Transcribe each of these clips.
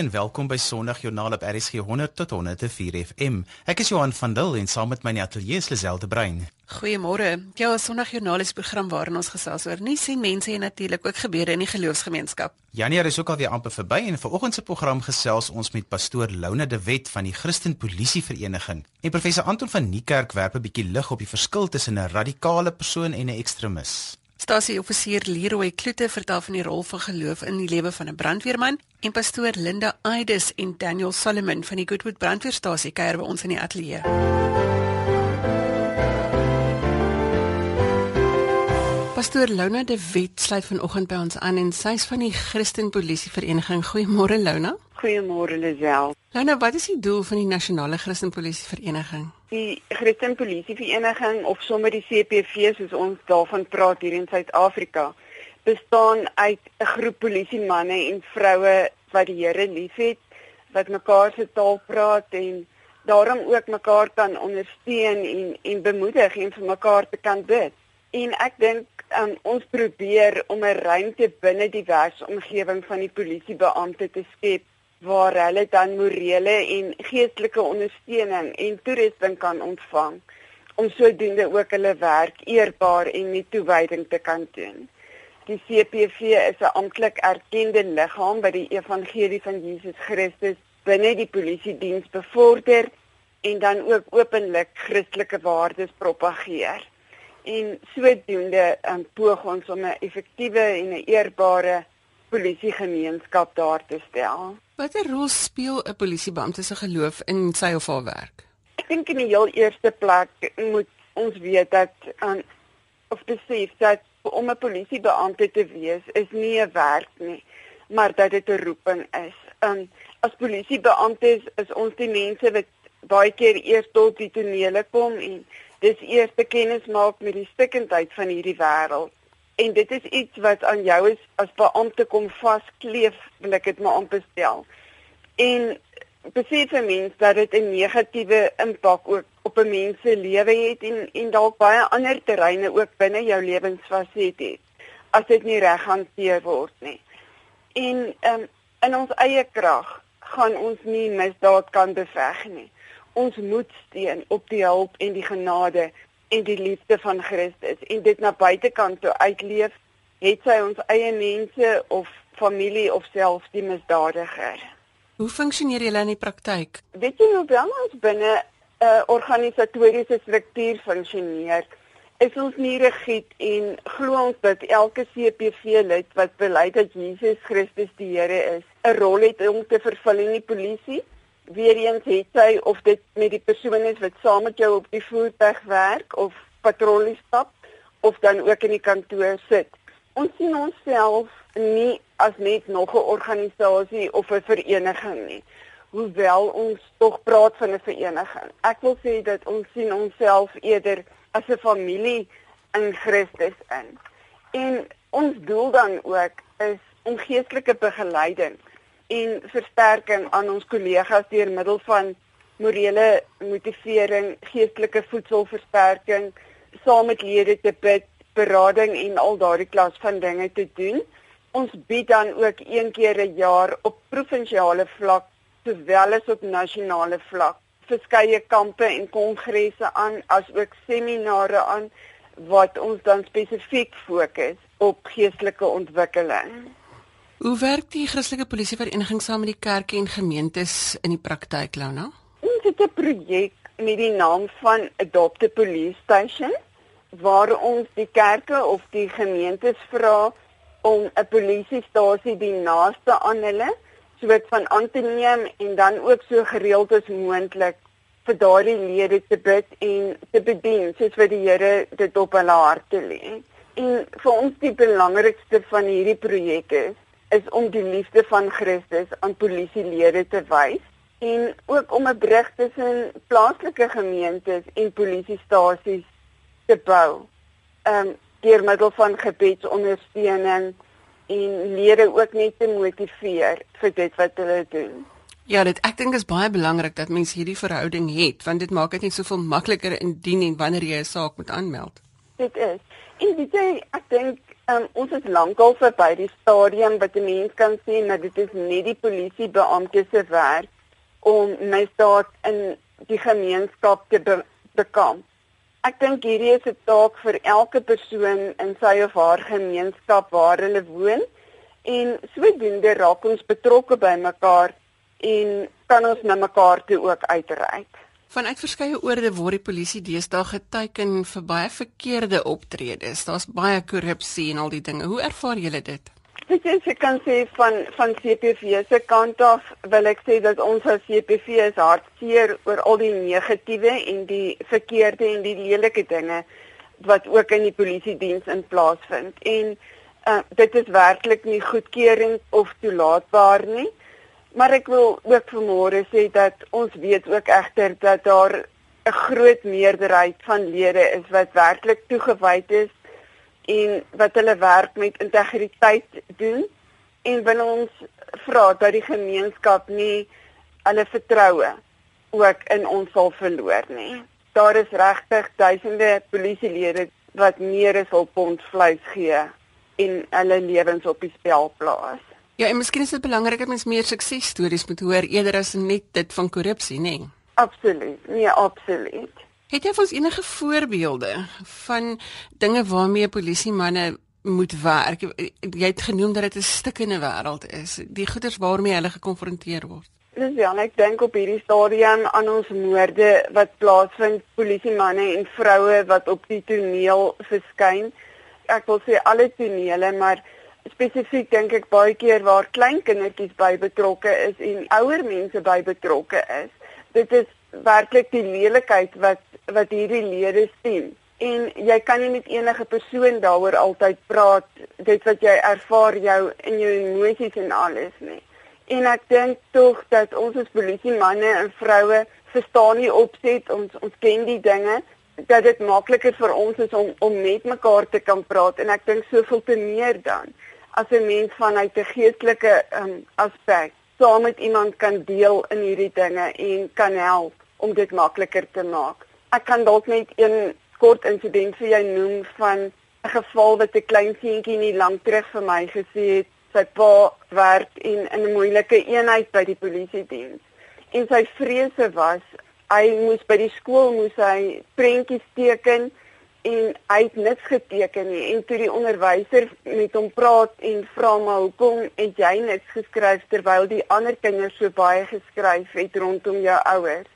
en welkom by Sondagjoernaal op RSG 100 tot 104 FM. Ek is Johan van Dil en saam met my in die ateljee is Liselde Brein. Goeiemôre. Ja, Sondagjoernaal is program waarin ons gesels oor nuus en mense en natuurlik ook gebeure in die geloofsgemeenskap. Januarie is ook al weer amper verby en vanoggend se program gesels ons met pastoor Lona de Wet van die Christen Polisie Vereniging. En professor Anton van Niekerk werp 'n bietjie lig op die verskil tussen 'n radikale persoon en 'n ekstremis. Stasie-offisier Leroy Kloete vertel van die rol van geloof in die lewe van 'n brandweerman en pastoor Linda Aides en Daniel Solomon van die Goodwood Brandweerstasie kuier by ons in die ateljee. Pastoor Lona de Wet sluit vanoggend by ons aan en sy's van die Christen Polisie Vereniging. Goeiemôre Lona. Goeiemôre Lisel. Lona, wat is die doel van die Nasionale Christen Polisie Vereniging? Die Christen Polisie Vereniging of sommer die CPV soos ons daarvan praat hier in Suid-Afrika, bestaan uit 'n groep polisiemanne en vroue wat die Here liefhet, wat mekaar se taal praat en daarom ook mekaar kan ondersteun en en bemoedig en vir mekaar te kan bid. En ek dink um, ons probeer om 'n ruimte binne die werksomgewing van die polisiebeampte te skep waar hulle dan morele en geestelike ondersteuning en toerusting kan ontvang om sodoende ook hulle werk eerbaar en met toewyding te kan doen. Die CPV is 'n amptelik erkende liggaam wat die evangelie van Jesus Christus binne die polisie diens bevorder en dan ook openlik Christelike waardes propageer. En sodoende um, poog ons om 'n effektiewe en 'n eerbare polisiegemeenskap daar te stel. Watter rol speel 'n polisiebeampte se geloof in sy of haar werk? Ek dink in die heel eerste plek moet ons weet dat aan of besef dat om 'n polisiebeampte te wees is nie 'n werk nie, maar dat dit 'n roeping is. Um as polisiebeamptes is, is ons die mense wat baie keer eers tot die tonele kom en dis eers kennis maak met die stikkindheid van hierdie wêreld en dit is iets wat aan jou is as beampte kom vaskleef wil ek dit maar aanbestel en besef vir mens dat dit 'n negatiewe impak ook op 'n mens se lewe het en en dalk baie ander terreine ook binne jou lewensfaset het as dit nie reg hanteer word nie en um, in ons eie krag gaan ons nie misdaad kan beveg nie ons moet steun op die hulp en die genade en die liefde van Christus en dit na buitekant toe uitleef, het sy ons eie mense of familie of selfs die misdadiger. Hoe funksioneer julle in die praktyk? Weet jy hoe wel ons binne 'n uh, organisatoriese struktuur funksioneer? Is ons nie rigied en glo ons dat elke CPV lid wat bely dat Jesus Christus die Here is, 'n rol het om te vervul in die polisie? weer eens het sy of dit met die persoon is wat saam met jou op die voertuig werk of patrollie stap of dan ook in die kantoor sit. Ons sien onsself nie as net nog 'n organisasie of 'n vereniging nie. Hoewel ons tog praat van 'n vereniging. Ek wil sê dat ons sien onsself eerder as 'n familie in Christus in. En ons doel dan ook is om geestelike begeleiding en versterking aan ons kollegas deur middel van morele motivering, geestelike voedselversterking, saam met lede te bid, berading en al daardie klas van dinge te doen. Ons bied dan ook een keer 'n jaar op provinsiale vlak sowel as op nasionale vlak verskeie kampe en kongresse aan asook seminare aan wat ons dan spesifiek fokus op geestelike ontwikkeling. Hoe werk die Christelike Polisievereniging saam met die kerke en gemeentes in die praktyk, Lona? Ons het 'n projek met die naam van Adopt a Police Station waar ons die kerke of die gemeentes vra om 'n polisiestasie die naaste aan hulle soort van aan te neem en dan ook so gereeld as moontlik vir daardie lede te bid en te bedien soos wat die Here dit op hulle harte lê. En vir ons die belangrikste van hierdie projek is is om die liefde van Christus aan polisielede te wys en ook om 'n brug tussen plaaslike gemeentes en polisiestasies te bou. Ehm um, deur middel van gebedsondersteuning en lede ook net te motiveer vir dit wat hulle doen. Ja, dit ek dink is baie belangrik dat mense hierdie verhouding het want dit maak dit net soveel makliker indien en wanneer jy 'n saak moet aanmeld. Dit is. En dit is ek dink Um, ons is lankal verby die stadium wat 'n mens kan sê dat dit is nie die polisiebeampte se werk om misdaad in die gemeenskap te be bekamp. Ek dink hierdie is 'n taak vir elke persoon in sy of haar gemeenskap waar hulle woon en sodoende raak ons betrokke by mekaar en kan ons na mekaar toe ook uitreik. Vanuit verskeie oorde word die polisie deesdae geteken vir baie verkeerde optredes. Daar's baie korrupsie en al die dinge. Hoe ervaar julle dit? Weet jy, ek kan sê van van CPV se kant af wil ek sê dat ons as CPV is hartseer oor al die negatiewe en die verkeerde en die lelike dinge wat ook in die polisie diens in plaasvind. En uh, dit is werklik nie goedkeuring of toelaatbaar nie. Maar ek wil ook vanmôre sê dat ons weet ook egter dat daar 'n groot meerderheid van lede is wat werklik toegewyd is en wat hulle werk met integriteit doen en wil ons vra dat die gemeenskap nie hulle vertroue ook in ons sal verloor nie. Daar is regtig duisende polisielede wat meer as hul pond vleis gee en hulle lewens op die spel plaas. Ja, en miskien is dit belangrik dat mens meer suksesstories moet hoor eerder as net dit van korrupsie, nê? Nee? Absoluut. Nee, absoluut. Het jy vir ons enige voorbeelde van dinge waarmee polisiemanne moet werk? Jy het genoem dat dit 'n stikkende wêreld is, die goeters waarmee hulle gekonfronteer word. Dis ja, ek dink op hierdie stadium aan ons moorde wat plaasvind, polisiemanne en vroue wat op die toneel verskyn. Ek wil sê alle tonele, maar spesifiek dink ek baie keer waar klein kindertjies by betrokke is en ouer mense by betrokke is. Dit is werklik die lelikheid wat wat hierdie lede sien. En jy kan nie met enige persoon daaroor altyd praat dit wat jy ervaar jou in jou emosies en alles nie. En ek dink tog dat ons as polisie manne en vroue verstaan nie opset ons ons ken die dinge dat dit makliker vir ons is om om met mekaar te kan praat en ek dink soveel te meer dan as 'n mens vanuit 'n geestelike um, aspek saam met iemand kan deel in hierdie dinge en kan help om dit makliker te maak. Ek kan dalk net een kort insident vir jou noem van 'n geval wat 'n klein seentjie nie lank terug vir my gesê het sy pa werk in 'n moeilike eenheid by die polisie diens. En sy vrese was hy moes by die skool moes hy prentjies teken en hy het niks geteken nie en toe die onderwyser met hom praat en vra maar hoekom het jy niks geskryf terwyl die ander kinders so baie geskryf het rondom jou ouers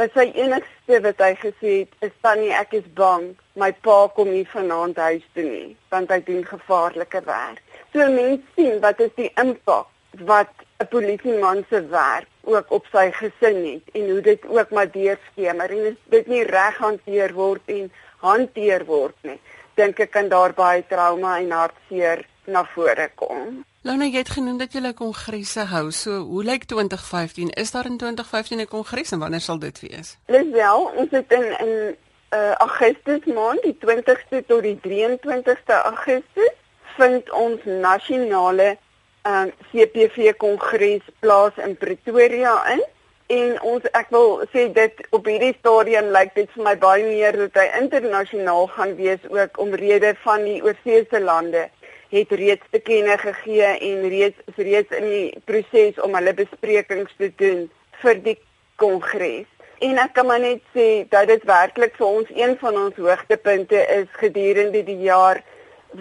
Wat sy enigste wat hy gesê het, is tannie ek is bang my pa kom nie vanaand huis toe nie, want hy doen gevaarlike werk. So mense sien wat is die impak wat 'n polisieman se werk ook op sy gesin het en hoe dit ook maar deurskemer en dit nie reg hanteer word en hanteer word nie, dink ek kan daar baie trauma en hartseer na vore kom. Lona, jy het genoem dat jy 'n kongres hou. So, hoe lyk 2015? Is daar in 2015 'n kongres en wanneer sal dit wees? Lisel, ons het in in uh, Augustus maand, die 20ste tot die 23ste Augustus, vind ons nasionale um, CPV kongres plaas in Pretoria in. En ons ek wil sê dit op hierdie stadium lyk dit vir my baie meer dat hy internasionaal gaan wees ook omrede van die oorseese lande het reeds te kenne gegee en reeds reeds in die proses om hulle besprekings te doen vir die kongres. En ek kan maar net sê dat dit werklik vir ons een van ons hoogtepunte is gedurende die jaar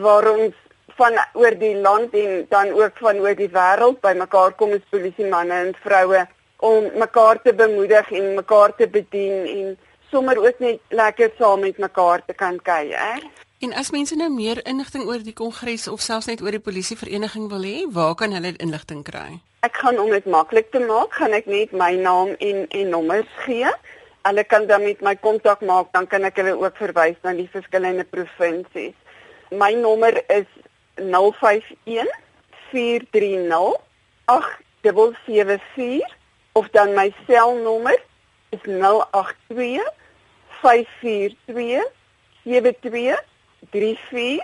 waar ons van oor die land en dan ook van oor die wêreld bymekaar kom as polisie manne en vroue om mekaar te bemoedig en mekaar te bedien en sommer ook net lekker saam met mekaar te kan kuier. En as mense nou meer inligting oor die kongres of selfs net oor die polisievereniging wil hê, waar kan hulle inligting kry? Ek gaan om dit maklik te maak, gaan ek net my naam en en nommers gee. Hulle kan dan met my kontak maak, dan kan ek hulle ook verwys na die verskillende provinsies. My nommer is 051 430 8774 of dan my selnommer is 082 542 72 34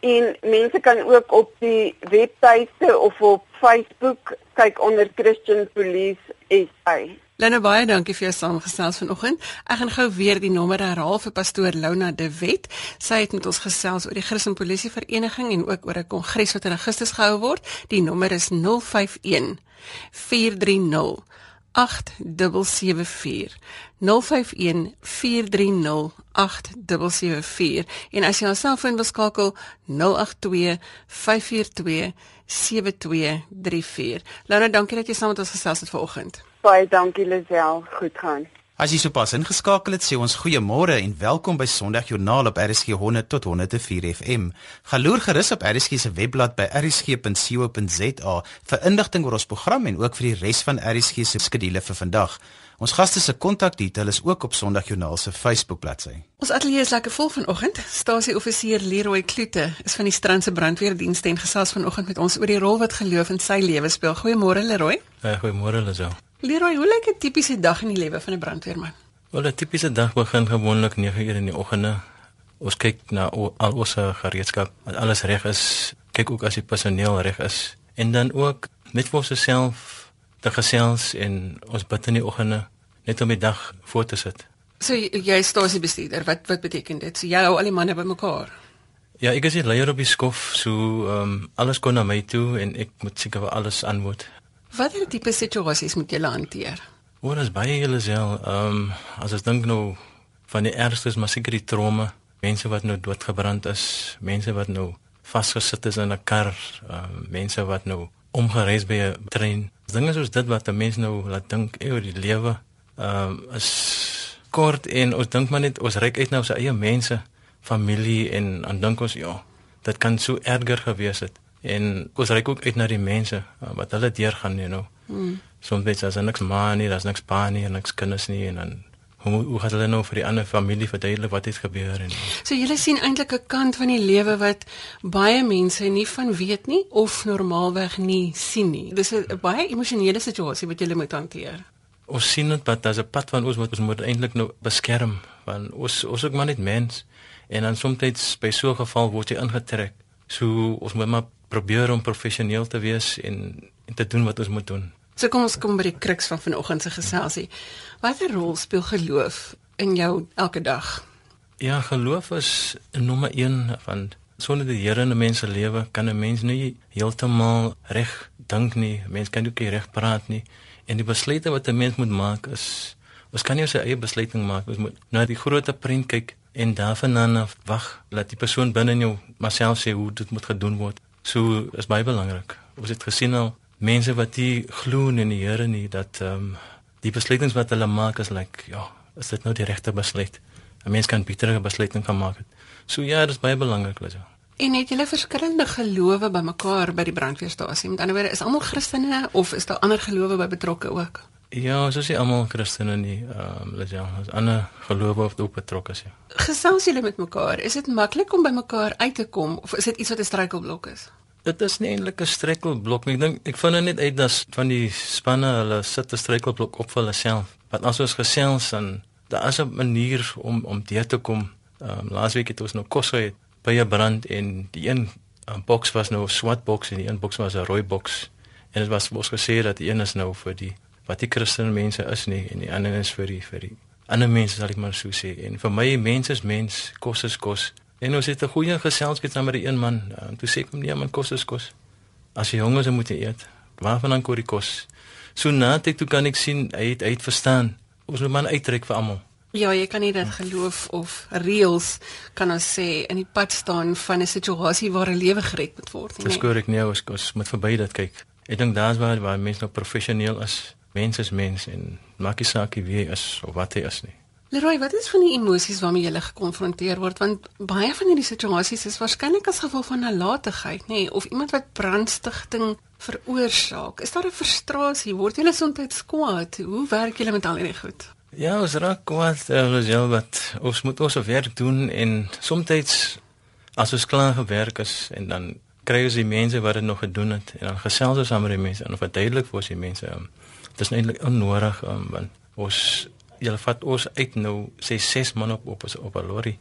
en mense kan ook op die webtuiste of op Facebook kyk onder Christian Police SA. Lena baie dankie vir jou saamgesels vanoggend. Ek gaan gou weer die nommer herhaal vir pastoor Lona De Wet. Sy het met ons gesels oor die Christen Polisie Vereniging en ook oor 'n kongres wat in Augustus gehou word. Die nommer is 051 430 8774 051 430 8774 en as jy ons selfoon wil skakel 082 542 7234. Lona, dankie dat jy saam met ons gesels het vanoggend. Baie dankie Lisel, goed gaan. As jy sopas ingeskakel het, sê ons goeiemôre en welkom by Sondag Joernaal op RSG 100 tot 104 FM. Galoer gerus op RSG se webblad by rsg.co.za vir inligting oor ons program en ook vir die res van RSG se skedules vir vandag. Ons gaste se kontakdetail is ook op Sondag Joernaal se Facebook bladsy. Ons ateljee is lekker vol vanoggend. Stasie-offisier Leroy Kloete is van die Strandse Brandweerdienste en gesels vanoggend met ons oor die rol wat geloof in sy lewe speel. Goeiemôre Leroy. Uh, goeiemôre Lisel. Leroy, hoe lyk 'n tipiese dag in die lewe van 'n brandweerman? Wel, 'n tipiese dag begin gewoonlik 9 uur in die oggende. Ons kyk na al ons gereedskap, dat alles reg is. Kyk ook as die personeel reg is en dan ook net vir onsself te gesels en ons bid in die oggende net om die dag voor te sit. So jy is stasiebestuurder. Wat wat beteken dit? So jy hou al die manne bymekaar. Ja, ek is die leier op die skof, so ehm um, alles kom na my toe en ek moet seker vir alles antwoord. Watter tipe situasies moet jy hanteer? Oor is baie julle sel. Ehm um, as ek dink nou van die ergstes, maar seker die trauma, mense wat nou doodgebrand is, mense wat nou vasgesit is in 'n kar, ehm um, mense wat nou omgereis by 'n trein. Dinge soos dit wat 'n mens nou laat dink oor die lewe. Ehm um, is kort en ons dink maar net ons reik uit na ons eie mense, familie en dan dink ons ja, dit kan so erger gewees het en ons reik ook uit na die mense uh, wat hulle deurgaan you know. Mm. Soms as niks maar nie, daar's niks pa nie niks kinders nie en dan hoe hoe gaan hulle nou vir die ander familie verduidelik wat het gebeur en So julle sien eintlik 'n kant van die lewe wat baie mense nie van weet nie of normaalweg nie sien nie. Dis 'n baie emosionele situasie wat julle moet hanteer. Ons sien dit dat daar's 'n pad van ons wat ons moet eintlik nou beskerm want ons ons ook maar net mens en dan soms by so 'n geval word jy ingetrek. So ons moet maar probeer om professioneel te wees en en te doen wat ons moet doen. So kom ons kom by die kruks van vanoggend se geselsie. Watter rol speel geloof in jou elke dag? Ja, geloof is nommer 1 van sonder die Here in 'n mens se lewe kan 'n mens nie heeltemal reg dink nie. Mens kan ook nie reg praat nie. En die besluite wat 'n mens moet maak is ons kan nie ons eie besluiting maak. Ons moet na die groot prent kyk en daarvan af wag dat die persoon binne jou maar self sê hoe dit moet gedoen word. So is baie belangrik. Ons het gesien al mense wat nie glo in die Here nie dat ehm um, die besluitings wat hulle maak is like ja, is dit nou die regte besluit? 'n Mens kan betere besluitings kan maak. So ja, dit is baie belangrik, Lisa. En het julle verskillende gelowe bymekaar by die brandweerstasie? Met ander woorde, is almal Christene of is daar ander gelowe by betrokke ook? Ja, is nie almal Christene nie. Ehm um, Lisa, ons ander gelowe of ook betrokke is. Ja. Gesels julle met mekaar? Is dit maklik om by mekaar uit te kom of is dit iets wat 'n struikelblok is? Dit is nie eintlik 'n struikelblok nie. Ek dink ek vind net uit dat van die spanne hulle sit 'n struikelblok op vir hulle self. Want as ons gesels dan daar is 'n manier om om deur te kom. Ehm um, laasweek het ons nou kos gehad by 'n brand en die een um, boks was nou 'n swart boks en die een boks was 'n rooi boks. En dit was ons gesê dat die een is nou vir die wat die Christen mense is nie en die ander is vir die vir die ander mense sal ek maar so sê. En vir my mense is mens kos is kos. En ons het 'n goeie geselskap saam met die een man. En toe sê ek hom nee man kos is kos. As jy honger is moet jy eet. Waarvan dan kom die kos? So na dit toe kan ek sien hy het uit verstaan. Ons moet man uittrek vir almal. Ja, jy kan nie dit geloof of reëls kan ons sê in die pad staan van 'n situasie waar 'n lewe gered moet word nie. Dis korrek nee, ons, ons moet verby dit kyk. Ek dink daar's waar waar mense nou professioneel is mens is mens en maak nie saak wie hy is of wat hy is nie. Leroy, wat is van die emosies waarmee jy gekonfronteer word want baie van hierdie situasies is waarskynlik as gevolg van nalatigheid, nê, of iemand wat brandstigting veroorsaak. Is daar 'n frustrasie? Word jy soms kwaad? Hoe werk jy met al hierdie goed? Ja, ons raak kwaad, ons ja, wat ons moet ons werk doen en soms as ons klaar gewerk is en dan kry ons die mense wat dit nog gedoen het en dan gesels ons saam met die mense en verduidelik vir ons die mense um, dis nou eintlik onnodig um, want ons julle vat ons uit nou sê ses man op op op 'n lorry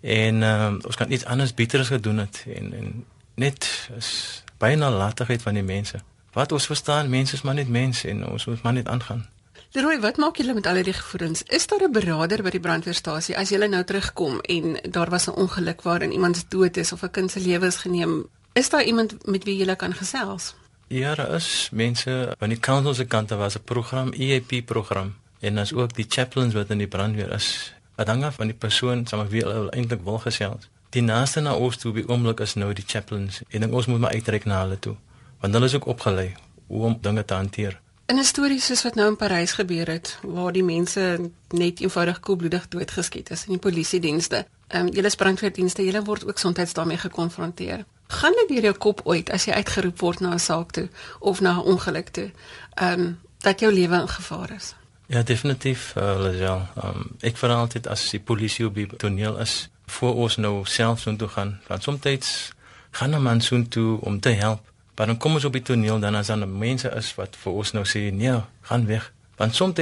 en um, ons kan iets anders beteres gedoen het en en net is baie nalatigheid van die mense wat ons verstaan mense is maar net mense en ons moet maar net aangaan Leroy, wat maak julle met al hierdie gevoelens? Is daar 'n beraader by die brandweerstasie as julle nou terugkom en daar was 'n ongeluk waarin iemand dood is of 'n kind se lewe is geneem? Is daar iemand met wie julle kan gesels? Ja, daar is mense van die council se kant was 'n program, EAP program en as ook die chaplains wat in die brandweer is. Wat hang af van die persoon, sommer wie hulle eintlik wil gesels. Die naaste na ons toe by oomblik is nou die chaplains en ons moet maar uitreik na hulle toe. Want hulle is ook opgelei hoe om dinge te hanteer. In 'n storie soos wat nou in Parys gebeur het, waar die mense net eenvoudig koelbloedig doodgeskiet is in die polisie dienste. Ehm um, julle brandweerdienste, julle word ook soms daarmee gekonfronteer. Gaan dit deur jou kop ooit as jy uitgeroep word na 'n saak toe of na 'n ongeluk toe, ehm um, dat jou lewe in gevaar is? Ja, definitief, uh, Lazel. Um, ek vra altyd as die polisie op die toneel is, voor ons nou self so toe gaan, want soms gaan 'n man so toe om te help Maar dan kom ons op die toneel dan as dan mense is wat vir ons nou sê nee, gaan weg. Want soms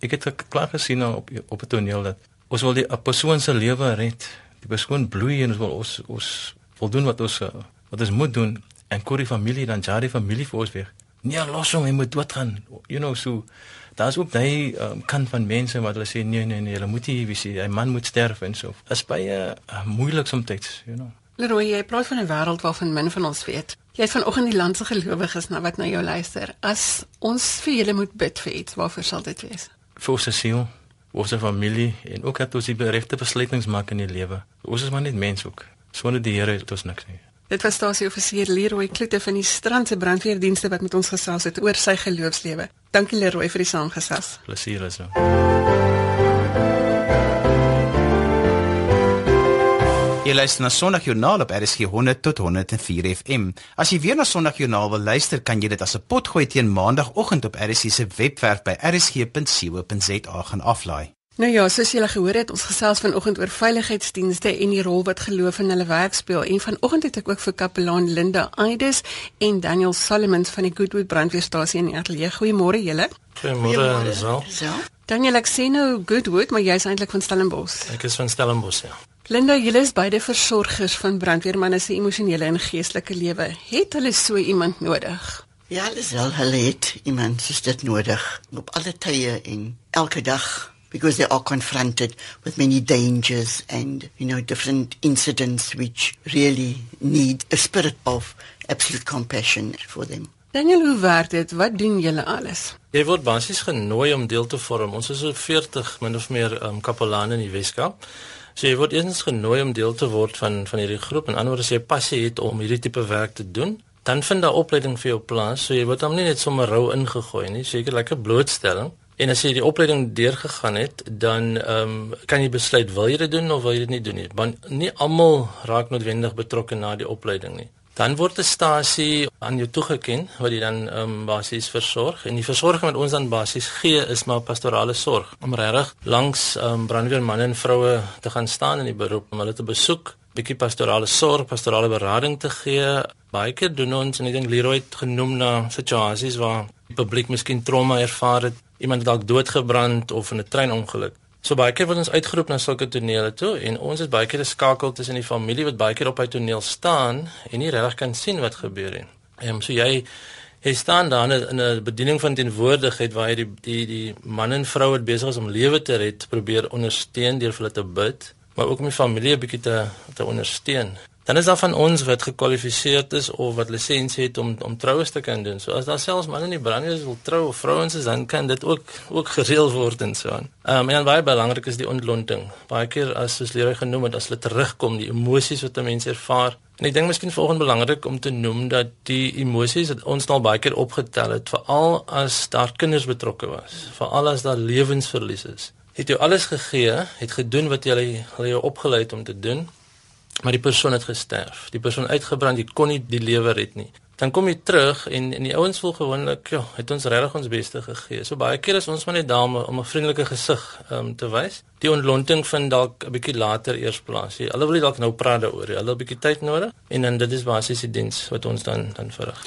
ek het klaar gesien op op 'n toneel dat ons wil die 'n persoon se lewe red. Die persoon bloei en ons wil ons ons voldoen wat ons wat ons moet doen en kom die familie dan ja die familie vir ons weg. Nee, los hom, hy moet dood gaan. You know so daar's ook daai um, kant van mense wat hulle sê nee nee nee, hulle moet hier wie sê, 'n man moet sterf en so. Dit is baie uh, moeilik soms, you know. Leroy, jy praat van 'n wêreld waarvan min van ons weet. Jy is vanoggend die land se gelowiges na wat na jou luister. As ons vir julle moet bid vir iets, waarvoor sal dit wees? Vir ons siel, ons familie en ook dat ons die regte besluitings maak in die lewe. Ons is maar net mens ook. Sonder die Here het ons niks nie. Dit was stasie offisier Leroy Kloete van die Strandse brandweerdienste wat met ons gesels het oor sy geloofslewe. Dankie Leroy vir die saamgesels. Plesier is nou. Jy luister na Sondagjoernaal op RSG 100 tot 104 FM. As jy weer na Sondagjoernaal wil luister, kan jy dit as 'n potgooi teen maandagooggend op RSG se webwerf by rsg.co.za gaan aflaai. Nou ja, soos julle gehoor het, ons gesels vanoggend oor veiligheidsdienste en die rol wat geloof in hulle werk speel. En vanoggend het ek ook vir kapelaan Linda Aides en Daniel Solomons van die Goodwood brandweerstasie in die ateljee. Goeiemôre julle. Goeiemôre Ansel. Daniel, ek sien nou Goodwood, maar jy's eintlik van Stellenbosch. Ek is van Stellenbosch, ja. Linda, julle is beide versorgers van brandweermanne se emosionele en geestelike lewe. Het hulle so iemand nodig? Ja, hulle sal hulle het iemand soos dit nodig op alle tye en elke dag because they are confronted with many dangers and you know different incidents which really need a spirit of absolute compassion for them. Daniel, hoe werk dit? Wat doen julle alles? Jy word basies genooi om deel te vorm. Ons is so 40 min of meer um, kapelane in die Weskaap. So jy word eens genooi om deel te word van van hierdie groep en anders as jy passie het om hierdie tipe werk te doen, dan vind daar opleiding vir jou plaas. So jy word hom nie net sommer rou ingegooi nie, seker lekker blootstelling. En as jy die opleiding deurgegaan het, dan ehm um, kan jy besluit wil jy dit doen of wil jy dit nie doen nie. Want nie almal raak noodwendig betrokke na die opleiding nie. Dan word 'n stasie aan jou toegeken wat jy dan ehm um, basies versorg en die versorging wat ons dan basies gee is maar pastorale sorg om regtig langs ehm um, brandweermanne en vroue te gaan staan in die beroep om hulle te besoek, bietjie pastorale sorg, pastorale berading te gee. Baie keer doen ons en ek dink Leroy het genoem na situasies waar die publiek miskien trauma ervaar het, iemand dalk doodgebrand of in 'n treinongeluk. So baie keer word ons uitgeroep na sulke tonele toe en ons is baie keer 'n skakel tussen die familie wat baie keer op hy toneel staan en nie regtig kan sien wat gebeur nie. Ehm so jy jy staan daar in 'n bediening van teenwoordigheid waar jy die die die man en vrou wat besig is om lewe te red probeer ondersteun deur vir hulle te bid, maar ook om die familie 'n bietjie te te ondersteun. Dan is daar van ons wat gekwalifiseer is of wat lisensie het om om troues te kan doen. So as daar selfs manne in die brandweer wil trou of vrouens is dan kan dit ook ook gereël word en so aan. Ehm um, en baie belangrik is die ontlonting. Baie keer as soos leer genoem het as hulle terugkom, die emosies wat 'n mens ervaar. En ek dink miskien volgens belangrik om te noem dat die emosies wat ons al baie keer opgetel het, veral as daar kinders betrokke was, veral as daar lewensverlies is. Het jy alles gegee, het gedoen wat jy hulle jou opgelei het om te doen? maar die persoon het gesterf. Die persoon uitgebrand, jy kon nie die lewe red nie. Dan kom jy terug en en die ouens voel gewoonlik, ja, het ons regtig ons beste gegee. So baie keer is ons maar net daar om 'n vriendelike gesig um, te wys. Die ontlonting vind dalk 'n bietjie later eers plaas. Jy, hulle wil dalk nou praat daaroor. Hulle het 'n bietjie tyd nodig en dan dit is basies die diens wat ons dan dan verrig.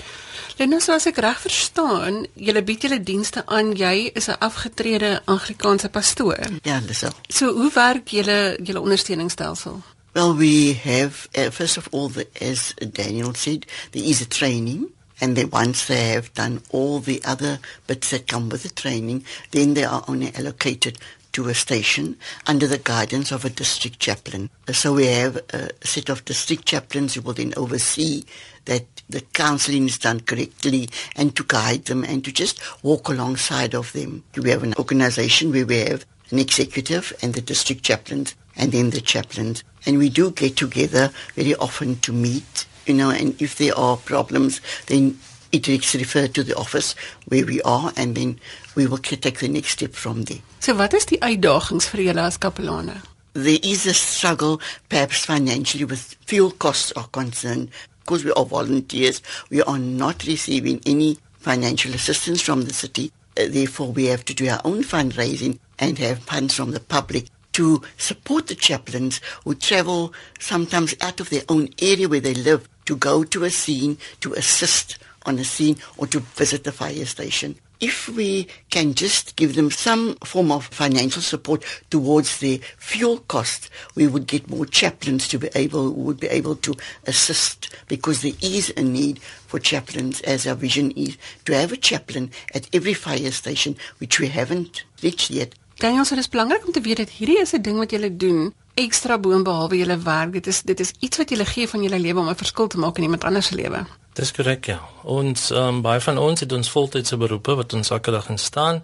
Lenno, so as ek reg verstaan, julle bied julle dienste aan. Jy is 'n afgetrede Anglikaanse pastoor. Ja, dis so. So hoe werk julle julle ondersteuningsstelsel? Well, we have, uh, first of all, the, as Daniel said, there is a training And then once they have done all the other bits that come with the training, then they are only allocated to a station under the guidance of a district chaplain. So we have a set of district chaplains who will then oversee that the counseling is done correctly and to guide them and to just walk alongside of them. We have an organization where we have an executive and the district chaplains and then the chaplains. And we do get together very often to meet, you know, and if there are problems, then it is referred to the office where we are and then we will take the next step from there. So wat is die uitdagings vir julle as kapelane? There is a struggle perhaps financially with fuel costs are concerned because we are volunteers we are not receiving any financial assistance from the city therefore we have to do our own fundraising and have funds from the public to support the chaplains who travel sometimes out of their own area where they live to go to a scene to assist on a scene or to visit the fire station. If we can just give them some form of financial support towards their fuel cost, we would get more chaplains to be able would be able to assist because there is a need for chaplains as our vision is to have a chaplain at every fire station which we haven't reached yet. Daniel, so dis belangrik om te weet dat hierdie is 'n ding wat jy doen ekstra boonbehalwe julle werk. Dit is dit is iets wat jy gee van julle lewe om 'n verskil te maak in iemand anders se lewe. Dis korrek ja. Ons um, baie van ons het ons voltydse beroepe wat ons elke dag in staan.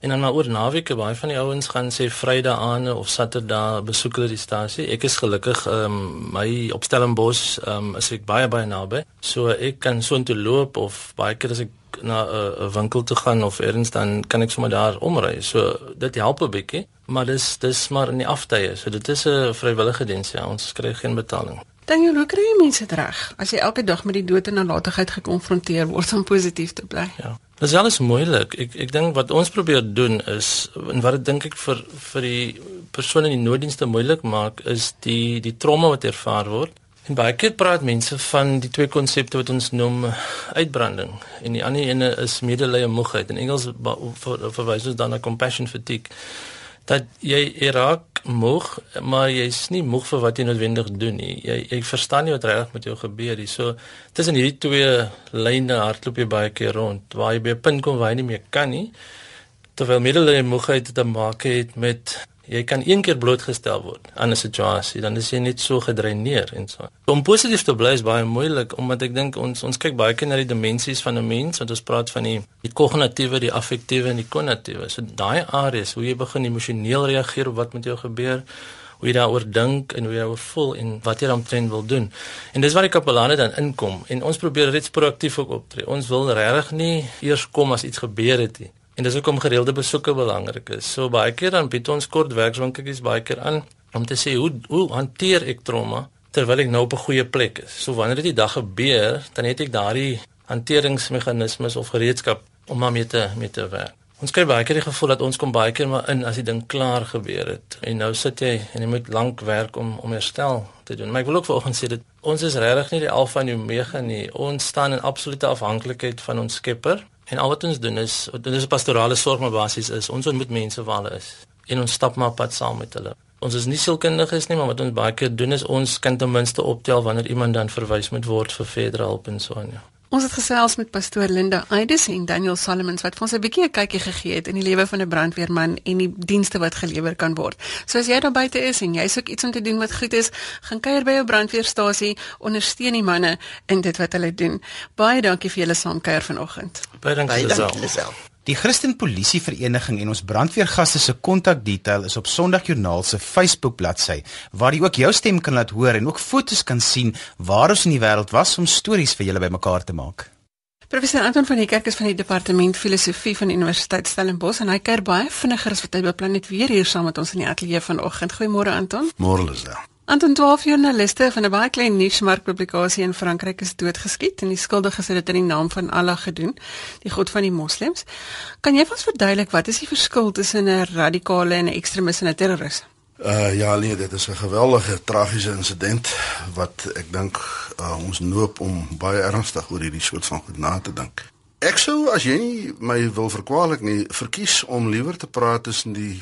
En dan maar oor naweke baie van die ouens gaan sê Vrydag aan of Saterdag besoek hulle die stasie. Ek is gelukkig ehm um, my op Stellenbosch ehm um, is ek baie baie naby. So ek kan so intoe loop of baie keer as ek na 'n uh, winkel toe gaan of elders dan kan ek sommer daar omry. So dit help 'n bietjie, maar dis dis maar in die aftye. So dit is 'n vrywillige diens ja. Ons kry geen betaling. Dan jy hoe kry jy mense reg as jy elke dag met die dood en nalatigheid gekonfronteer word om positief te bly? Ja. Dit is alles moeilik. Ek ek dink wat ons probeer doen is en wat dit dink ek vir vir die persone in die nooddienste moeilik maak is die die trauma wat ervaar word. En baie keer praat mense van die twee konsepte wat ons noem uitbranding en die ander ene is medelee moegheid. In Engels verwys ons dan na compassion fatigue. Dat jy raak moeg, maar jy's nie moeg vir wat jy noodwendig doen nie. Jy jy verstaan nie wat regtig met jou gebeur nie. So tussen hierdie twee lyne hardloop jy baie keer rond waar jy by 'n punt kom waar jy nie meer kan nie. Terwyl medelee moegheid te maak het met jy kan een keer blootgestel word aan 'n situasie, dan is jy net so gedreineer en so. Om positief te bly is baie moeilik omdat ek dink ons ons kyk baie keer na die dimensies van 'n mens, want ons praat van die die kognitiewe, die affektiewe en die kognitiewe. So daai areas hoe jy begin emosioneel reageer op wat met jou gebeur hoe jy daaroor dink en hoe jy daaroor voel en wat jy trend wil doen. En dis waar die kapelane dan inkom en ons probeer reeds proaktief ook optree. Ons wil regtig nie eers kom as iets gebeur het nie. En dis hoekom gereelde besoeke belangrik is. So baie keer dan bied ons kort werkswinkeltjies baie keer aan om te sê hoe hoe hanteer ek trauma terwyl ek nou op 'n goeie plek is. So wanneer dit die dag gebeur, dan het ek daardie hanteringsmeganismes of gereedskap om maar mee te mee te werk. Ons kry baie keer die gevoel dat ons kom baie keer maar in as die ding klaar gebeur het. En nou sit jy en jy moet lank werk om om herstel te doen. Maar ek wil ook vanoggend sê dat ons is regtig nie die alfa en omega nie. Ons staan in absolute afhanklikheid van ons Skepper En al wat ons doen is dit is 'n pastorale sorg maar basies is ons ontmoet mense waar hulle is en ons stap maar pad saam met hulle. Ons is nie sielkundiges nie, maar wat ons baie keer doen is ons kan ten minste optel wanneer iemand dan verwys moet word vir verdere hulp en so aan. Ja. Ons het gesels met pastoor Linda Aides en Daniel Solomons wat vir ons 'n bietjie 'n kykie gegee het in die lewe van 'n brandweerman en die dienste wat gelewer kan word. So as jy daar buite is en jy soek iets om te doen wat goed is, gaan kuier by jou brandweerstasie, ondersteun die manne in dit wat hulle doen. Baie dankie vir julle saamkuier vanoggend. Baie dankie Lisel. Die Christen Polisie Vereniging en ons brandweergaste se kontakdetail is op Sondagjoernaal se Facebook bladsy waar jy ook jou stem kan laat hoor en ook fotos kan sien waar ons in die wêreld was om stories vir julle bymekaar te maak. Professor Anton van die Kerk is van die departement filosofie van Universiteit Stellenbosch en hy kuier baie vinniger as wat hy beplan het weer hier saam met ons in die ateljee vanoggend. Goeiemôre Anton. Môre Lisel. Anton 12 joernaliste van 'n baie klein nuusmarkpublikasie in Frankryk is doodgeskiet en die skuldiges het dit in die naam van Allah gedoen, die god van die moslems. Kan jy vir ons verduidelik wat is die verskil tussen 'n radikale en 'n ekstremis en 'n terroris? Uh ja, nee, dit is 'n geweldige tragiese insident wat ek dink uh, ons noop om baie ernstig oor hierdie soort van goed na te dink. Ek sou as jy nie my wil verkwalik nie, verkies om liewer te praat tussen die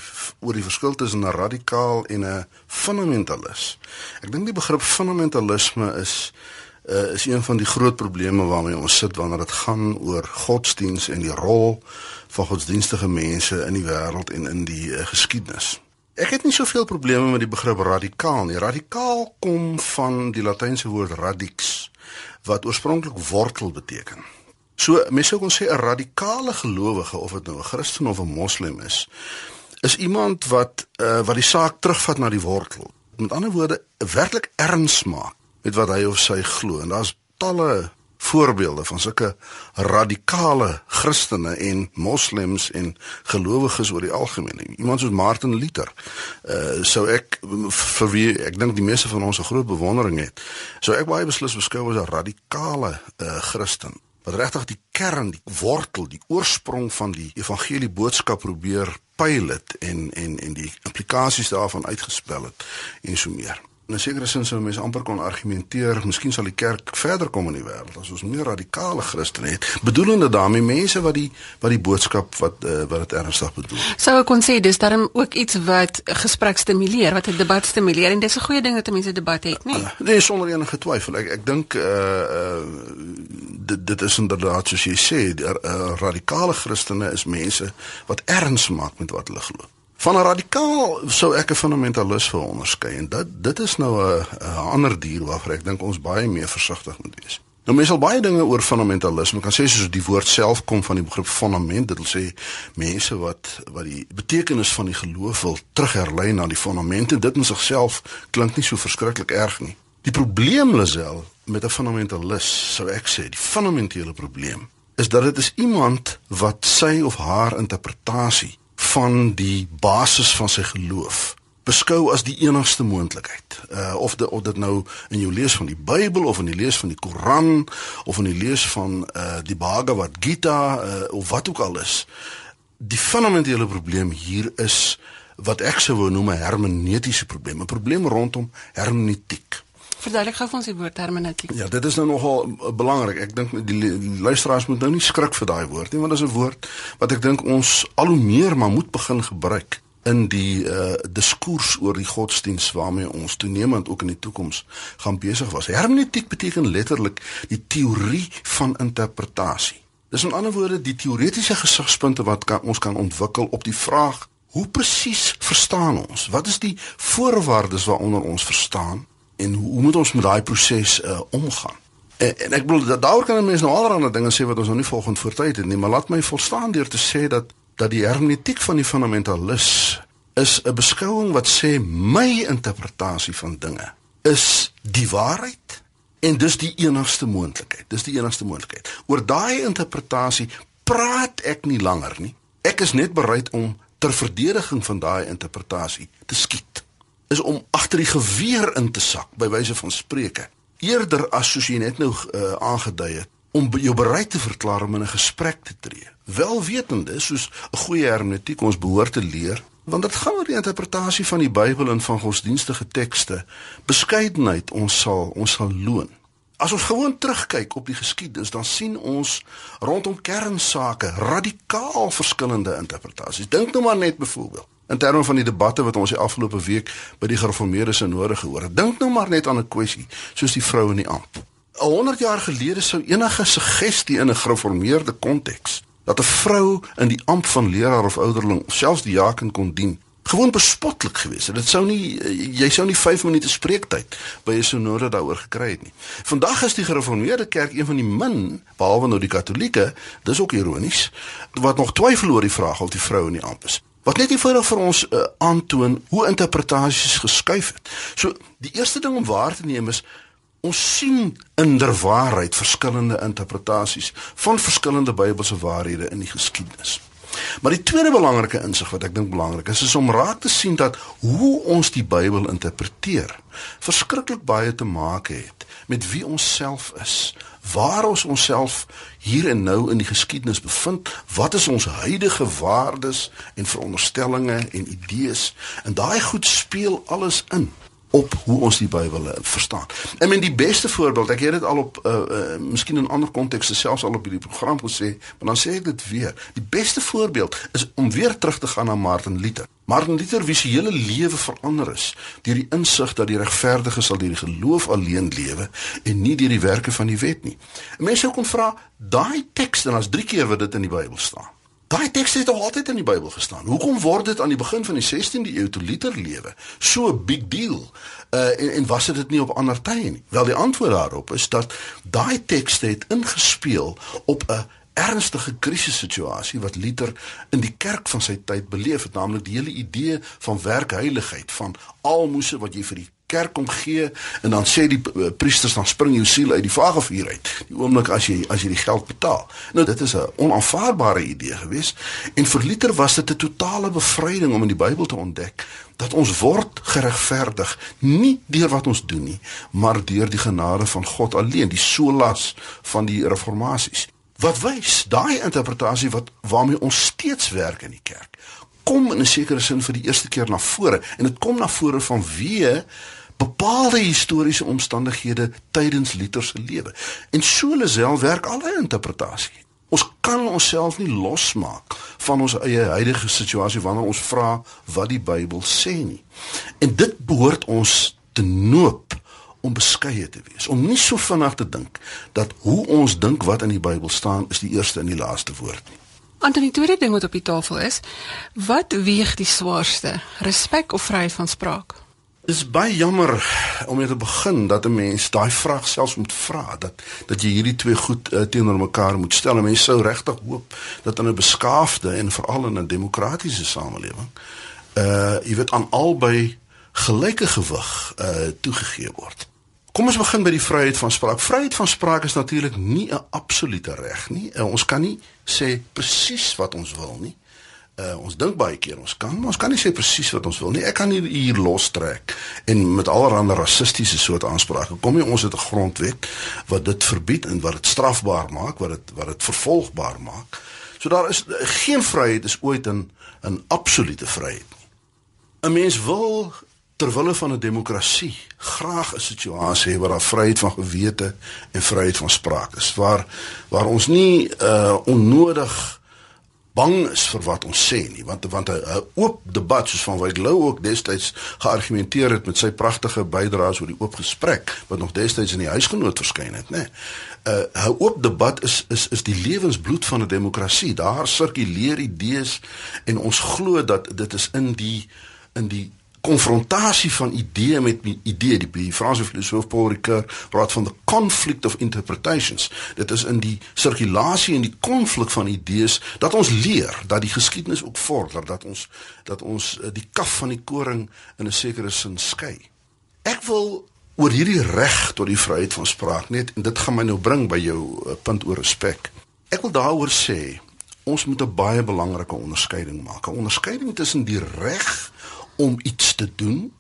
oor die verskil tussen 'n radikaal en 'n fundamentalis. Ek dink die begrip fundamentalisme is uh, is een van die groot probleme waarmee ons sit wanneer dit gaan oor godsdiens en die rol van godsdienstige mense in die wêreld en in die uh, geskiedenis. Ek het nie soveel probleme met die begrip radikaal nie. Radikaal kom van die latynse woord radix wat oorspronklik wortel beteken. So mense sou kon sê 'n radikale gelowige of dit nou 'n Christen of 'n Moslem is, is iemand wat uh, wat die saak terugvat na die wortel. Met ander woorde, werklik erns maak met wat hy of sy glo. En daar's talle voorbeelde van sulke radikale Christene en moslems en gelowiges oor die algemeen. Iemand soos Martin Luther. Uh sou ek vir wie ek dink die meeste van ons 'n groot bewondering het. Sou ek baie beslis beskou as 'n radikale uh Christen wat regtig die kern, die wortel, die oorsprong van die evangelie boodskap probeer pyl het en en en die implikasies daarvan uitgespel het en so meer. In 'n sekere sin sou mense amper kon argumenteer, miskien sal die kerk verder kom in die wêreld as ons meer radikale Christene het, bedoelende daarmee mense wat die wat die boodskap wat uh, wat dit ernstig bedoel. Sou ek kon sê dis daarom ook iets wat gesprek stimuleer, wat 'n debat stimuleer en dis 'n goeie ding dat mense debat het, nie? Uh, nee, sonder enige twyfel. Ek ek dink uh uh dit dit is inderdaad soos jy sê, die, uh, radikale Christene is mense wat erns maak met wat hulle glo. Van 'n radikaal sou ek 'n fundamentalis vir onderskei en dit dit is nou 'n ander dier waarvoor ek dink ons baie meer versigtig moet wees. Nou mense al baie dinge oor fundamentalisme kan sê soos die woord self kom van die begrip fondament, dit wil sê mense wat wat die betekenis van die geloof wil terugherlei na die fondamente, dit in sigself klink nie so verskriklik erg nie. Die probleem Lisel met 'n fundamentalis sou ek sê, die fundamentele probleem is dat dit is iemand wat sy of haar interpretasie van die basis van sy geloof beskou as die enigste moontlikheid. Uh of dit of dit nou in jou lees van die Bybel of in die lees van die Koran of in die lees van uh die Bhagavad Gita uh, of wat ook al is. Die fundamentele probleem hier is wat ek sou wou noem 'n hermeneutiese probleem, 'n probleem rondom hermeneutiek. Verduidelik gou vir ons die woord hermeneutiek. Ja, dit is nou nogal uh, belangrik. Ek dink die, luisteraars moet nou nie skrik vir daai woord nie, want dit is 'n woord wat ek dink ons al hoe meer maar moet begin gebruik in die uh diskurs oor die godsdiens waarmee ons toenemend ook in die toekoms gaan besig was. Hermeneutiek beteken letterlik die teorie van interpretasie. Dis in ander woorde die teoretiese gesigspunte wat kan, ons kan ontwikkel op die vraag hoe presies verstaan ons? Wat is die voorwaardes waaronder ons verstaan? En hoe, hoe moet ons met daai proses uh, omgaan? En, en ek bedoel dat daaroor kan mense nou allerlei dinge sê wat ons nog nie volgens voortyd het nie, maar laat my volstaan deur te sê dat dat die hermeneutiek van die fundamentalis is 'n beskouing wat sê my interpretasie van dinge is die waarheid en dis die enigste moontlikheid. Dis die enigste moontlikheid. Oor daai interpretasie praat ek nie langer nie. Ek is net bereid om ter verdediging van daai interpretasie te skiet is om agter die geweer in te sak by wyse van spreuke eerder as soos jy net nou uh, aangedui het om jou bereid te verklaar om in 'n gesprek te tree. Wel wetende soos 'n goeie hermeneutiek ons behoort te leer want dit gaan oor die interpretasie van die Bybel en van godsdienstige tekste. Beskeidenheid ons sal ons sal loon. As ons gewoon terugkyk op die geskiedenis, dan sien ons rondom kernsake radikaal verskillende interpretasies. Dink nou maar net byvoorbeeld in terme van die debatte wat ons die afgelope week by die gereformeerde sinode gehoor het. Dink nou maar net aan 'n kwessie soos die vrou in die amp. 100 jaar gelede sou enige suggestie in 'n gereformeerde konteks dat 'n vrou in die amp van leraar of ouderling of selfs die jaken kon dien, gewoon bespotlik gewees het. Dit sou nie jy sou nie 5 minute spreektyd by 'n sinode daaroor gekry het nie. Vandag is die gereformeerde kerk een van die min, behalwe nou die katolieke, dis ook ironies, wat nog twyfel oor die vraag of die vrou in die amp is wat net eenvoudig vir ons uh, aantoon hoe interpretasies geskuif het. So die eerste ding om waar te neem is ons sien inderwaarheid verskillende interpretasies van verskillende Bybelse waarhede in die geskiedenis. Maar die tweede belangrike insig wat ek dink belangrik is, is om raak te sien dat hoe ons die Bybel interpreteer verskriklik baie te maak het met wie ons self is, waar ons onsself hier en nou in die geskiedenis bevind, wat is ons huidige waardes en veronderstellings en idees? En daai goed speel alles in op hoe ons die Bybel eh, verstaan. En men die beste voorbeeld, ek het dit al op uh, uh miskien in ander kontekste selfs al op hierdie program gesê, maar dan sê ek dit weer. Die beste voorbeeld is om weer terug te gaan na Martin Luther. Martin Luther wie se hele lewe verander is deur die insig dat die regverdige sal deur die geloof alleen lewe en nie deur die werke van die wet nie. Mense sou kon vra, daai teks en as 3 keer wat dit in die Bybel staan. Daai teks het al altyd in die Bybel gestaan. Hoekom word dit aan die begin van die 16de eeu toe Luther lewe so 'n big deal? Uh en, en was dit nie op ander tye nie? Wel die antwoord daarop is dat daai teks het ingespeel op 'n ernstige krisissituasie wat Luther in die kerk van sy tyd beleef het, naamlik die hele idee van werkheiligheid, van almoses wat jy vir die kerk omgee en dan sê die uh, priesters dan spring jou siel uit die vagevuur uit die oomblik as jy as jy die geld betaal. Nou dit is 'n onaanvaarbare idee geweest en vir Luther was dit 'n totale bevryding om in die Bybel te ontdek dat ons word geregverdig nie deur wat ons doen nie, maar deur die genade van God alleen, die solas van die reformasies. Wat wys daai interpretasie wat waarmee ons steeds werk in die kerk kom in 'n sekere sin vir die eerste keer na vore en dit kom na vore vanweë bepaalde historiese omstandighede tydens Luther se lewe. En so lesel werk alle interpretasie. Ons kan onsself nie losmaak van ons eie huidige situasie wanneer ons vra wat die Bybel sê nie. En dit behoort ons te noop om beskeie te wees, om nie so vinnig te dink dat hoe ons dink wat in die Bybel staan is die eerste en die laaste woord nie. Antoni, tweede ding wat op die tafel is, wat weeg die swaarste, respek of vryheid van spraak? Is baie jammer om net te begin dat 'n mens daai vraag selfs moet vra dat dat jy hierdie twee goed uh, teenoor mekaar moet stel. Mense sou regtig hoop dat in 'n beskaafde en veral in 'n demokratiese samelewing uh jy weet aan albei gelyke gewig uh toegegee word. Kom ons begin by die vryheid van spraak. Vryheid van spraak is natuurlik nie 'n absolute reg nie. Uh, ons kan nie sê presies wat ons wil nie. Uh, ons dink baie keer ons kan, maar ons kan nie sê presies wat ons wil nie. Ek kan hier hier lostrek en met allerlei rassistiese soort aansprake. Kom jy ons het 'n grondwet wat dit verbied en wat dit strafbaar maak, wat dit wat dit vervolgbaar maak. So daar is geen vryheid is ooit 'n 'n absolute vryheid nie. 'n Mens wil ter wille van 'n demokrasie graag 'n situasie hê waar daar vryheid van gewete en vryheid van spraak is, waar waar ons nie uh onnodig bang is vir wat ons sê nie want want 'n oop debat soos van Wyk Lou ook destyds geargumenteer het met sy pragtige bydraes oor die oop gesprek wat nog destyds in die huisgenoot verskyn het nê. 'n uh, oop debat is is is die lewensbloed van 'n demokrasie. Daar sirkuleer idees en ons glo dat dit is in die in die konfrontasie van idee met idee die, Franse filosoof Paul Ricoeur praat van the conflict of interpretations. Dit is in die sirkulasie en die konflik van idees dat ons leer dat die geskiedenis ook vorder dat ons dat ons eh, die kaf van die koring in 'n sekere sin skei. Ek wil oor hierdie reg tot die vryheid van spraak net en dit gaan my nou bring by jou uh, punt oor respek. Ek wil daaroor sê ons moet 'n baie belangrike onderskeiding maak. 'n onderskeiding tussen die reg om iets te doen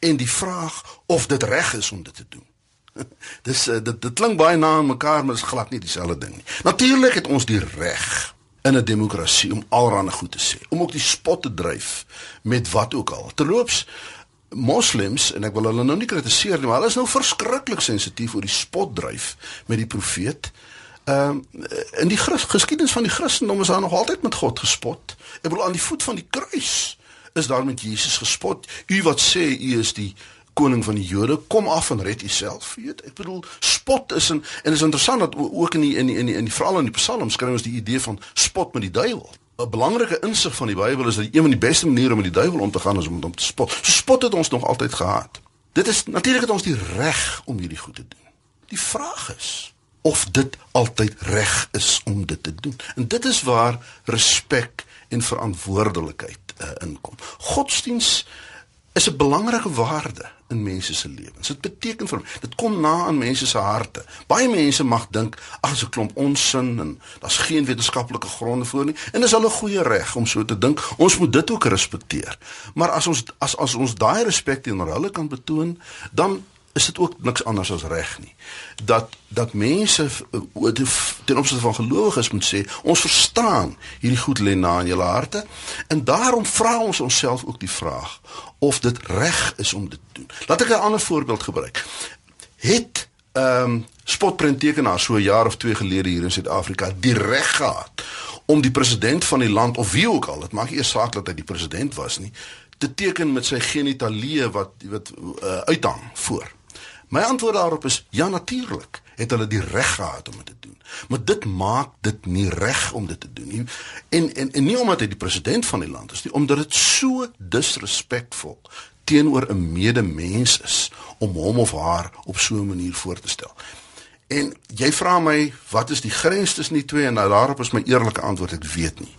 en die vraag of dit reg is om dit te doen. Dis uh, dit dit klink baie na aan mekaar maar is glad nie dieselfde ding nie. Natuurlik het ons die reg in 'n demokrasie om alrarde goed te sê, om ook die spot te dryf met wat ook al. Terloops moslems en ek wil hulle nou nie kritiseer nie, maar hulle is nou verskriklik sensitief oor die spot dryf met die profeet. Ehm um, in die geskiedenis van die Christendom is daar nog altyd met God gespot. Ek bedoel aan die voet van die kruis is daar met Jesus gespot. U wat sê u is die koning van die Jode, kom af en red uself. Weet, ek bedoel spot is en en is interessant dat ook in die in die in die, in die veral in die Psalms kry ons die idee van spot met die duiwel. 'n Belangrike insig van die Bybel is dat een van die beste maniere om met die duiwel om te gaan is om hom te spot. So spot het ons nog altyd gehad. Dit is natuurlik het ons die reg om hierdie goed te doen. Die vraag is of dit altyd reg is om dit te doen. En dit is waar respek en verantwoordelikheid uh, inkom. Godsdiens is 'n belangrike waarde in mense se lewens. Dit beteken vir dit kom na aan mense se harte. Baie mense mag dink ag, dis 'n klomp onsin en daar's geen wetenskaplike gronde vir nie en dis hulle goeie reg om so te dink. Ons moet dit ook respekteer. Maar as ons as as ons daai respek teenoor hulle kan betoon, dan is dit ook niks anders as reg nie. Dat dat mense eh, ten opsigte van gelowiges moet sê, ons verstaan hierdie goed lê na in julle harte en daarom vra ons onsself ook die vraag of dit reg is om dit te doen. Laat ek 'n ander voorbeeld gebruik. Het ehm um, spotprenttekenaar so 'n jaar of twee gelede hier in Suid-Afrika die reg gehad om die president van die land of wie ook al, dit maak nie eers saak dat hy die president was nie, te teken met sy genitalie wat wat uh, uithang voor. My antwoord daarop is ja natuurlik het hulle die reg gehad om dit te doen. Maar dit maak dit nie reg om dit te doen nie. En en en nie omdat hy die president van die land is nie, omdat dit so disrespekvol teenoor 'n medemens is om hom of haar op so 'n manier voor te stel. En jy vra my wat is die grens tussen die twee en nou daarop is my eerlike antwoord ek weet nie.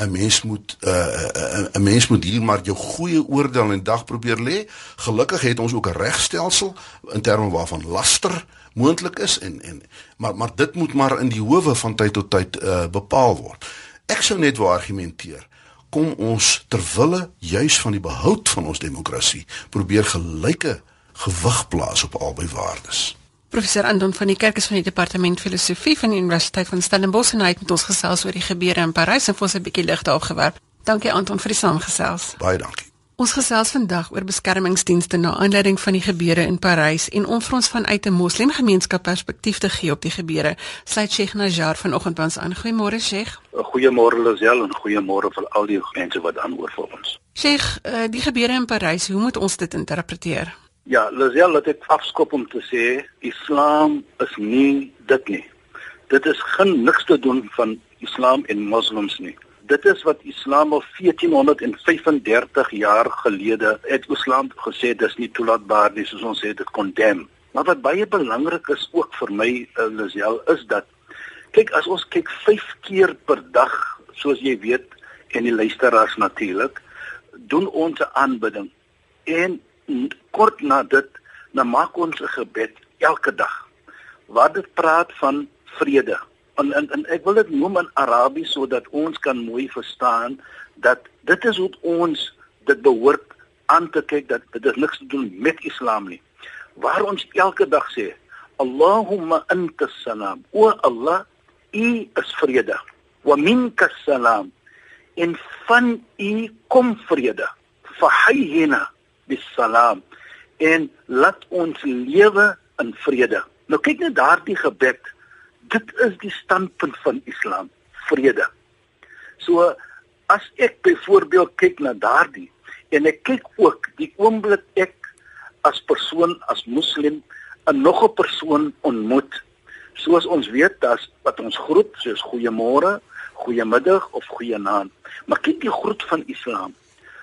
'n Mens moet 'n uh, 'n mens moet hier maar jou goeie oordeel in dag probeer lê. Gelukkig het ons ook 'n regstelsel in terme waarvan laster moontlik is en en maar maar dit moet maar in die howe van tyd tot tyd uh, bepaal word. Ek sou net wou argumenteer kom ons ter wille juis van die behoud van ons demokrasie probeer gelyke gewig plaas op albei waardes. Professor Anton van die Kerk is van die departement filosofie van die Universiteit van Stellenbosch en hy het met ons gesels oor die gebeure in Parys en vir ons 'n bietjie lig daarop gewerp. Dankie Anton vir die saamgesels. Baie dankie. Ons gesels vandag oor beskermingsdienste na aanleiding van die gebeure in Parys en om vir ons vanuit 'n moslimgemeenskap perspektief te gee op die gebeure. Sluit Sheikh Najjar vanoggend by ons aan. Goeiemôre Sheikh. Goeiemôre Lazel en goeiemôre vir al die mense wat aanhoor vir ons. Sheikh, uh, die gebeure in Parys, hoe moet ons dit interpreteer? Ja, Lazel, laat ek afskop om te sê Islam is nie dit nie. Dit is geen niks te doen van Islam en moslems nie. Dit is wat Islam al 1435 jaar gelede het Islam gesê dis nie toelaatbaar nie, soos ons sê dit condemn. Maar wat baie belangrik is ook vir my uh, Lazel is dat kyk as ons kyk 5 keer per dag, soos jy weet en die luisteraars natuurlik, doen ons 'n aanbidding. En kort na dit na maak ons 'n gebed elke dag. Waar dit praat van vrede. En, en en ek wil dit noem in Arabies sodat ons kan mooi verstaan dat dit is hoe ons dit behoort aan te kyk dat dit niks te doen met Islam nie. Waar ons elke dag sê Allahumma anta salam. O Allah u is vrede. Wa minka salam. En van u kom vrede. Fahayyina bisalam en laat ons lewe in vrede. Nou kyk net daardie gebed. Dit is die standpunt van Islam, vrede. So as ek byvoorbeeld kyk na daardie en ek kyk ook die oomblik ek as persoon as moslim 'n nog 'n persoon ontmoet. Soos ons weet, dat wat ons groet, soos goeiemôre, goeiemiddag of goeienaand. Maar kyk die groet van Islam.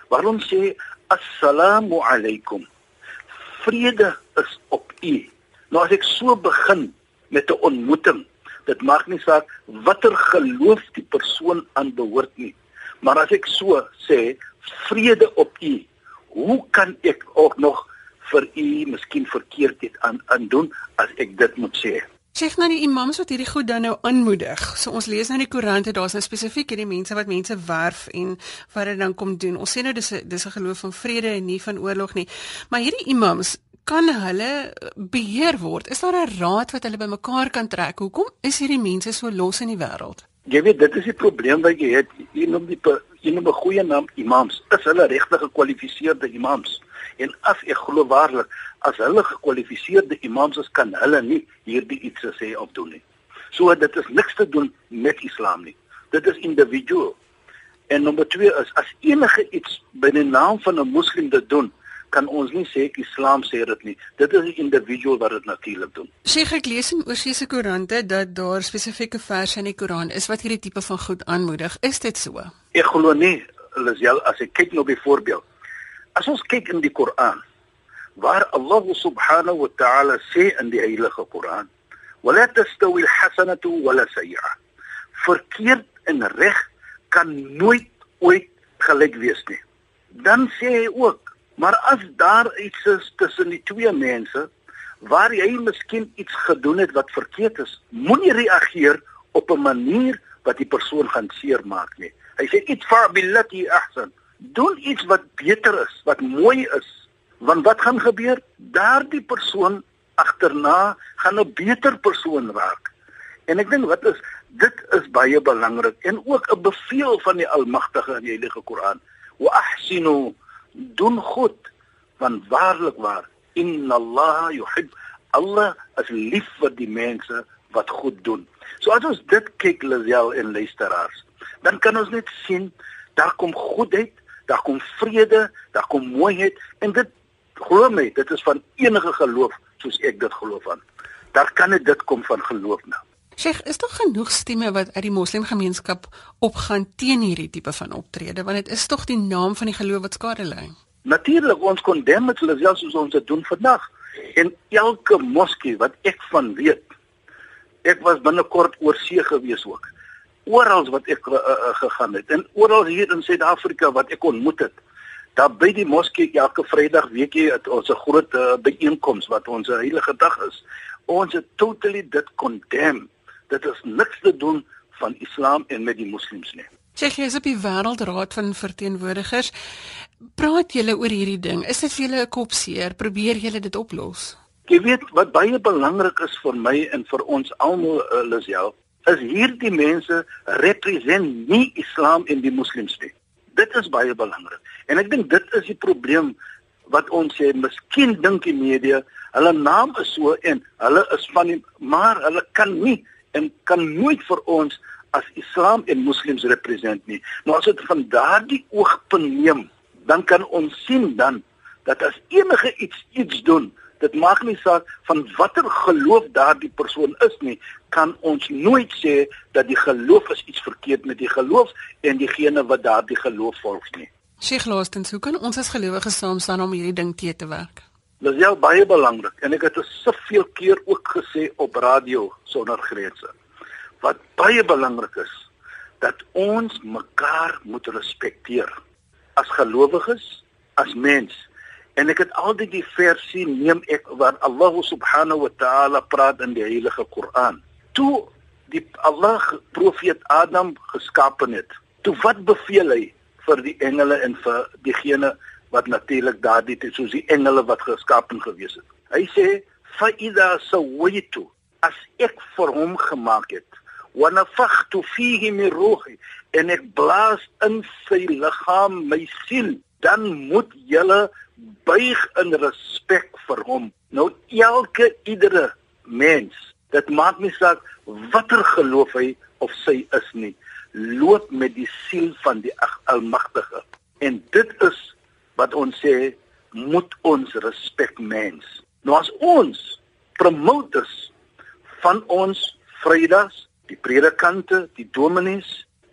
Waarom sê Assalamu alaykum. Vrede is op u. Nou as ek so begin met 'n ontmoeting, dit maak nie saak watter geloof die persoon aan behoort nie. Maar as ek so sê, vrede op u, hoe kan ek ook nog vir u miskien verkeerdheid aan aan doen as ek dit moet sê? Sê nou die imams wat hierdie goed dan nou aanmoedig. So ons lees nou in die koerante daar's nou spesifiek hierdie mense wat mense werf en wat dit dan kom doen. Ons sê nou dis 'n dis 'n geloof van vrede en nie van oorlog nie. Maar hierdie imams kan hulle beheer word. Is daar 'n raad wat hulle bymekaar kan trek? Hoekom is hierdie mense so los in die wêreld? Jy weet dit is die probleem wat jy het. Jy noem die jy noem 'n goeie naam imams. Is hulle regtig gekwalifiseerde imams? En as ek glo waarlik as hulle gekwalifiseerde imams is, kan hulle nie hierdie iets sê of doen nie. So dit is niks te doen met Islam nie. Dit is individueel. En nommer 2 is as enige iets binne naam van 'n moslim dit doen, kan ons nie sê Islam sê dit nie. Dit is 'n individueel wat dit natuurlik doen. Sê ek lees in Oorseese koerante dat daar spesifieke verse in die Koran is wat hierdie tipe van goed aanmoedig. Is dit so? Ek glo nie. Lisel, as ek kyk nou byvoorbeeld, as ons kyk in die Koran, waar Allah subhanahu wa ta'ala sê in die heilige Koran wala tastawi alhasanatu wala sayyi'a. Verkeerd en reg kan nooit ooit gelyk wees nie. Dan sê hy ook maar as daar iets is tussen die twee mense waar jy miskien iets gedoen het wat verkeerd is moenie reageer op 'n manier wat die persoon gaan seermaak nie. Hy sê itfa billati ahsan doen iets wat beter is wat mooi is Want wat gaan gebeur? Daardie persoon agterna gaan 'n beter persoon raak. En ek dink wat is dit is baie belangrik en ook 'n beveel van die Almagtige in die Heilige Koran. Wa ahsinu doen goed want waarlik waar inna Allah yuhib Allah as lief vir die mense wat goed doen. So as ons dit kyk Lisel en luisteraars, dan kan ons net sien daar kom goedheid, daar kom vrede, daar kom mooiheid en dit glo my, dit is van enige geloof soos ek dit glo van. Daar kan dit kom van geloof nou. Sheikh, is daar genoeg stemme wat uit die moslimgemeenskap opgaan teen hierdie tipe van optrede want dit is tog die naam van die geloof wat skade lê. Natuurlik ons kondem dit hulle selfs soos ons dit doen vandag. En elke moskee wat ek van weet, ek was binnekort oor see gewees ook. Oral wat ek uh, uh, gegaan het en oral hier in Suid-Afrika wat ek ontmoet het, daar by die moskee elke Vrydag weekie het ons 'n groot uh, byeenkoms wat ons heilige dag is. Ons het totally dit condemn. Dit is niks te doen van Islam en met die moslems nie. Jy is op die wêreldraad van verteenwoordigers. Praat julle oor hierdie ding? Is dit vir julle 'n kopseer? Probeer julle dit oplos? Jy weet wat baie belangrik is vir my en vir ons almal, uh, Lisel, is hierdie mense represent nie Islam en die moslems nie. Dit is baie belangrik. En ek dink dit is die probleem wat ons sê, miskien dink die media, hulle naam is so en hulle is van die maar hulle kan nie en kan nooit vir ons as Islam en moslems represent nie. Nou as dit van daardie oogpunt neem, dan kan ons sien dan dat as enige iets iets doen Dit maak nie saak van watter geloof daardie persoon is nie, kan ons nooit sê dat die geloof is iets verkeerd met die geloof en diegene wat daardie geloof volg nie. Sheikh Laastens, hoe kan ons as gelowiges saam staan om hierdie ding te te werk? Dit is heel baie belangrik en ek het dit soveel keer ook gesê op radio sonder grense. Wat baie belangrik is dat ons mekaar moet respekteer as gelowiges, as mens. En ek het altyd die versie neem ek waar Allah subhanahu wa ta'ala praat in die heilige Koran. Toe die Allah profeet Adam geskaap het, toe wat beveel hy? vir die engele en vir diegene wat natuurlik daardie tyd soos die engele wat geskaap en gewees het. Hy sê fa idha sawaitu as ek vir hom gemaak het wa nafakhtu fihi min ruhi en ek blaas in sy liggaam my siel dan moet julle buig in respek vir hom. Nou elke iedere mens, dit maak nie saak watter geloof hy of sy is nie loop met die siel van die Almagtige. En dit is wat ons sê moet ons respek mens. Nou as ons promoters van ons Vrydags, die predikante, die dominees,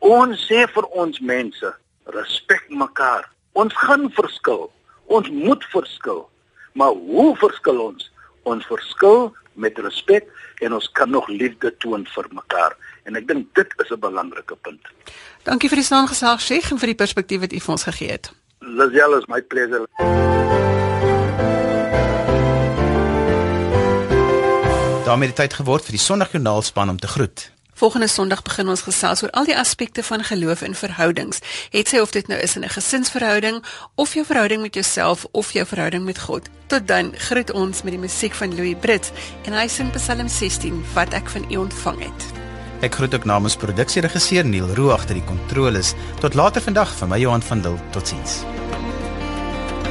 ons sê vir ons mense, respek mekaar. Ons gaan verskil. Ons moet verskil. Maar hoe verskil ons? Ons verskil met respek en ons kan nog liefde toon vir mekaar en ek dink dit is 'n belangrike punt. Dankie vir die saamgesag Sheikh en vir die perspektief wat u vir ons gegee het. Lazel is my pleasure. daarmee die tyd geword vir die Sondagjoernaal span om te groet. Volgende Sondag begin ons gesels oor al die aspekte van geloof en verhoudings. Het sy of dit nou is in 'n gesinsverhouding of jou verhouding met jouself of jou verhouding met God. Tot dan groet ons met die musiek van Louis Brits en hy sing Psalm 16 wat ek van u ontvang het. Ek groet ook namens produksieregisseur Neil Roo agter die kontroles. Tot later vandag van my Johan van Dil. Totsiens.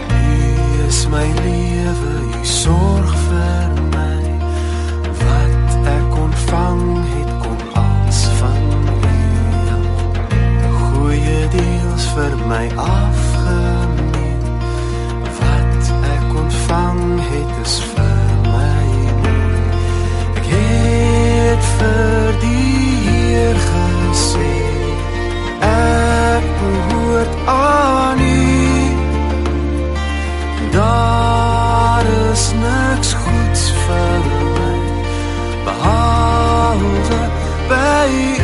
U is my lewe, u sorg vir vir my afgeneem wat ek ontvang het is vir my nie ek het vir die Heer gesê ek behoort aan u. Daar is niks goeds vir my behalwe by u.